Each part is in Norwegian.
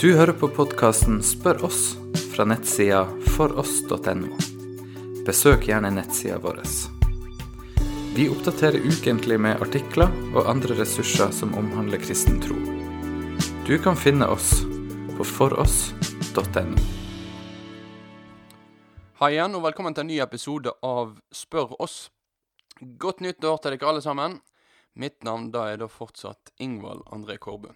Du hører på podkasten Spør oss fra nettsida foross.no. Besøk gjerne nettsida vår. Vi oppdaterer ukentlig med artikler og andre ressurser som omhandler kristen tro. Du kan finne oss på foross.no. Hei igjen, og velkommen til en ny episode av Spør oss. Godt nyttår til dere alle sammen. Mitt navn da er da fortsatt Ingvald André Kårbø.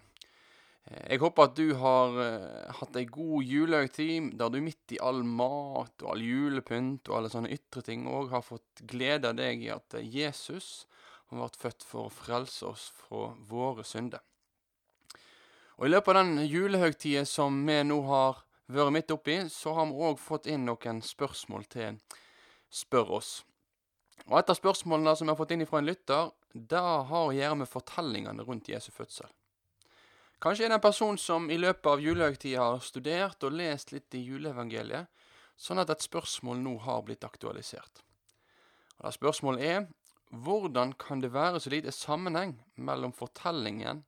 Jeg håper at du har eh, hatt ei god julehøytid, der du midt i all mat og all julepynt og alle sånne ytre ting òg har fått glede av deg i at Jesus har vært født for å frelse oss fra våre synder. Og I løpet av den julehøytida som vi nå har vært midt oppi, så har vi òg fått inn noen spørsmål til Spør oss. Og Et av spørsmålene som vi har fått inn fra en lytter, det har å gjøre med fortellingene rundt Jesu fødsel. Kanskje er det en person som i løpet av julehøytida har studert og lest litt i juleevangeliet, sånn at et spørsmål nå har blitt aktualisert. Og det Spørsmålet er hvordan kan det være så lite sammenheng mellom fortellingen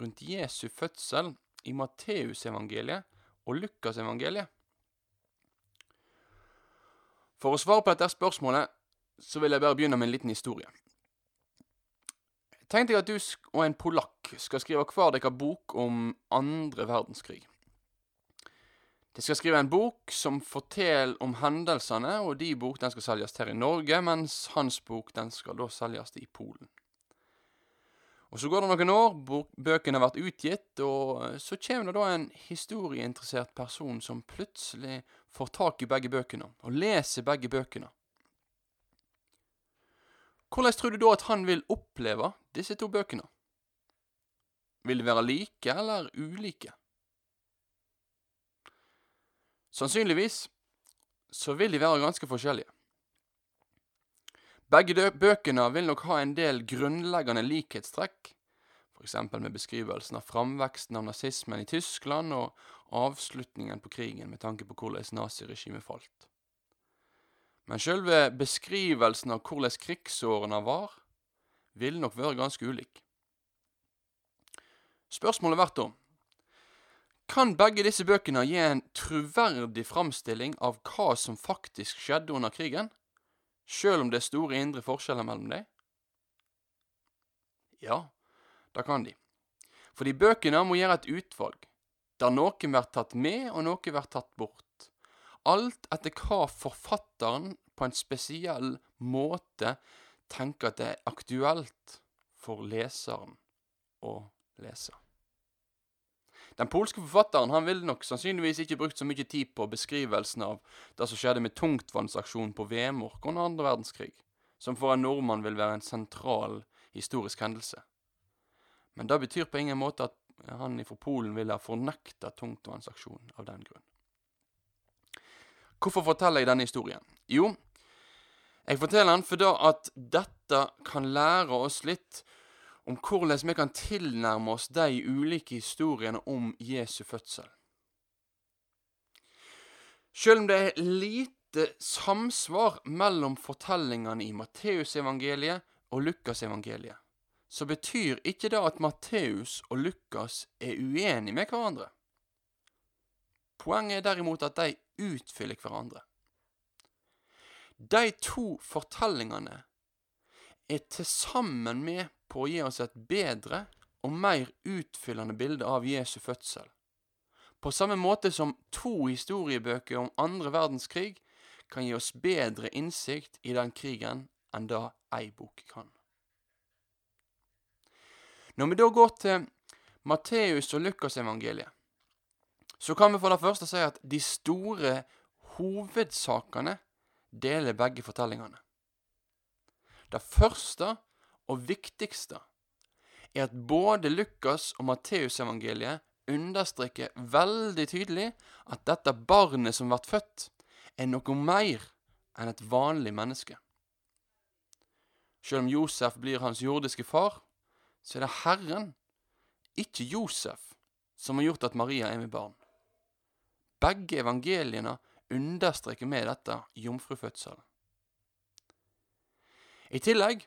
rundt Jesu fødsel i Matteusevangeliet og Lukasevangeliet? For å svare på dette spørsmålet så vil jeg bare begynne med en liten historie. Tenk deg at du og en polakk skal skrive hver deres bok om andre verdenskrig. De skal skrive en bok som forteller om hendelsene, og de bok den skal selges her i Norge, mens hans bok den skal da selges i Polen. Og Så går det noen år, bøkene har vært utgitt, og så kommer det da en historieinteressert person som plutselig får tak i begge bøkene, og leser begge bøkene. Hvordan tror du da at han vil oppleve disse to bøkene? Vil de være like eller ulike? Sannsynligvis så vil de være ganske forskjellige. Begge bøkene vil nok ha en del grunnleggende likhetstrekk, f.eks. med beskrivelsen av framveksten av nazismen i Tyskland og avslutningen på krigen med tanke på hvordan naziregimet falt. Men sjølve beskrivelsen av hvordan krigsårene var, vil nok være ganske ulik. Spørsmålet blir da kan begge disse bøkene gi en troverdig framstilling av hva som faktisk skjedde under krigen, sjøl om det er store indre forskjeller mellom dem? Ja, det kan de. Fordi bøkene må gjøre et utvalg, der noe blir tatt med og noe blir tatt bort. Alt etter hva forfatteren på en spesiell måte tenker at det er aktuelt for leseren å lese. Den polske forfatteren han ville nok sannsynligvis ikke brukt så mye tid på beskrivelsen av det som skjedde med tungtvannsaksjonen på Vemork under andre verdenskrig, som for en nordmann vil være en sentral historisk hendelse. Men det betyr på ingen måte at han fra Polen ville ha fornekta tungtvannsaksjonen av den grunn. Hvorfor forteller jeg denne historien? Jo, jeg forteller den fordi at dette kan lære oss litt om hvordan vi kan tilnærme oss de ulike historiene om Jesu fødsel. Selv om det er lite samsvar mellom fortellingene i Matteusevangeliet og Lukasevangeliet, så betyr ikke det at Matteus og Lukas er uenige med hverandre. Poenget er derimot at de utfyller hverandre. De to fortellingene er til sammen med på å gi oss et bedre og mer utfyllende bilde av Jesu fødsel. På samme måte som to historiebøker om andre verdenskrig kan gi oss bedre innsikt i den krigen enn det ei bok kan. Når vi da går til Matteus og Lukasevangeliet, så kan vi for det første si at de store hovedsakene deler begge fortellingene. Det første og viktigste er at både Lukas og Matteusevangeliet understreker veldig tydelig at dette barnet som ble født, er noe mer enn et vanlig menneske. Selv om Josef blir hans jordiske far, så er det Herren, ikke Josef, som har gjort at Maria er med barn. Begge evangeliene understreker med dette jomfrufødselen. I tillegg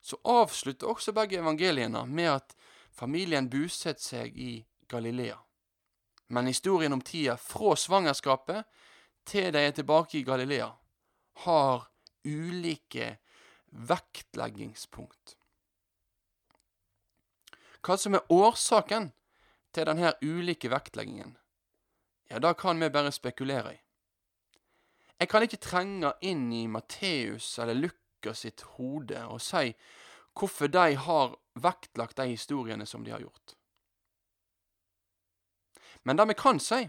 så avslutter også begge evangeliene med at familien bosetter seg i Galilea. men historien om tida fra svangerskapet til de er tilbake i Galilea, har ulike vektleggingspunkt. Hva som er årsaken til denne ulike vektleggingen, ja, det kan vi bare spekulere i. Jeg kan ikke trenge inn i Matteus eller Lukas sitt hode og si hvorfor de har vektlagt de historiene som de har gjort. Men det vi kan si,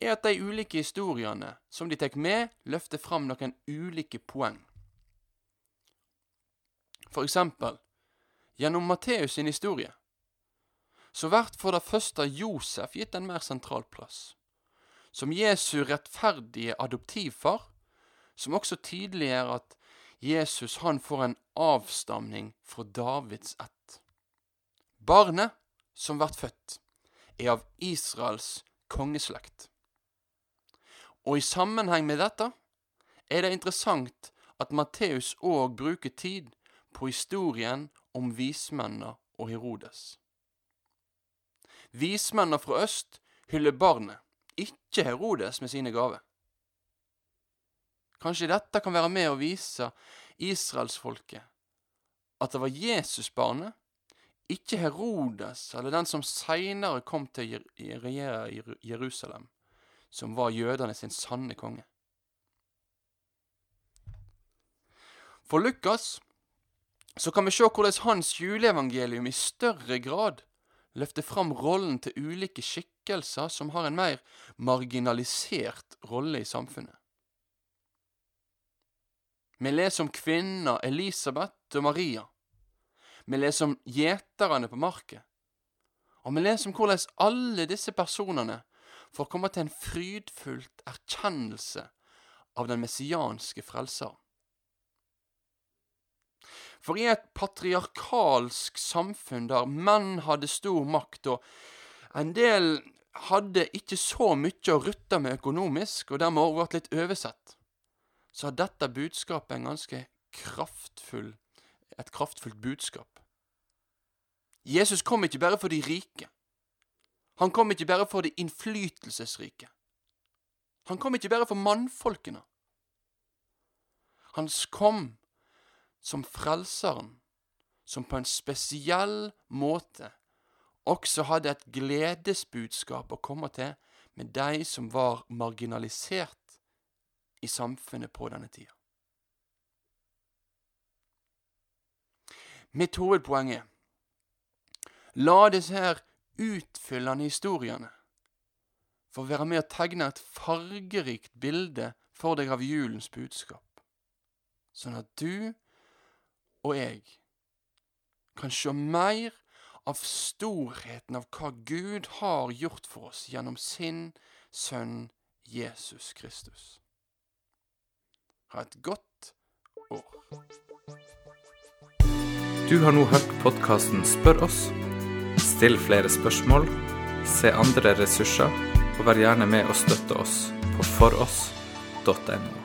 er at de ulike historiene som de tar med, løfter fram noen ulike poeng. For eksempel, gjennom Matteus sin historie, så blir for det første Josef gitt en mer sentral plass. Som Jesu rettferdige adoptivfar, som også tydeliggjør at Jesus han får en avstamning fra Davids ett. Barnet som blir født, er av Israels kongeslekt. Og i sammenheng med dette er det interessant at Matteus òg bruker tid på historien om vismennene og Herodes. Vismennene fra øst hyller barnet, ikke Herodes med sine gaver. Kanskje dette kan være med å vise israelsfolket at det var Jesusbarnet ikke Herodes eller den som seinere kom til å regjere Jerusalem, som var jødene sin sanne konge. For Lukas så kan vi se hvordan hans juleevangelium i større grad løfter fram rollen til ulike skikkelser som har en mer marginalisert rolle i samfunnet. Vi leser om kvinner Elisabeth og Maria vi leser om gjeterne på marken. Og vi leser om hvordan alle disse personene får komme til en frydfullt erkjennelse av den messianske frelseren. For i et patriarkalsk samfunn der menn hadde stor makt, og en del hadde ikke så mye å rutte med økonomisk, og dermed også vært litt oversett, så har dette budskapet en ganske kraftfull, et kraftfullt budskap. Jesus kom ikke bare for de rike. Han kom ikke bare for de innflytelsesrike. Han kom ikke bare for mannfolkene. Han kom som frelseren, som på en spesiell måte også hadde et gledesbudskap å komme til med de som var marginalisert i samfunnet på denne tida. Mitt hovedpoeng er La disse her utfyllende historiene få være med å tegne et fargerikt bilde for deg av julens budskap, sånn at du og jeg kan se mer av storheten av hva Gud har gjort for oss gjennom sin sønn Jesus Kristus. Ha et godt år. Du har nå hørt podkasten Spør oss Still flere spørsmål, se andre ressurser, og vær gjerne med å støtte oss på foross.no.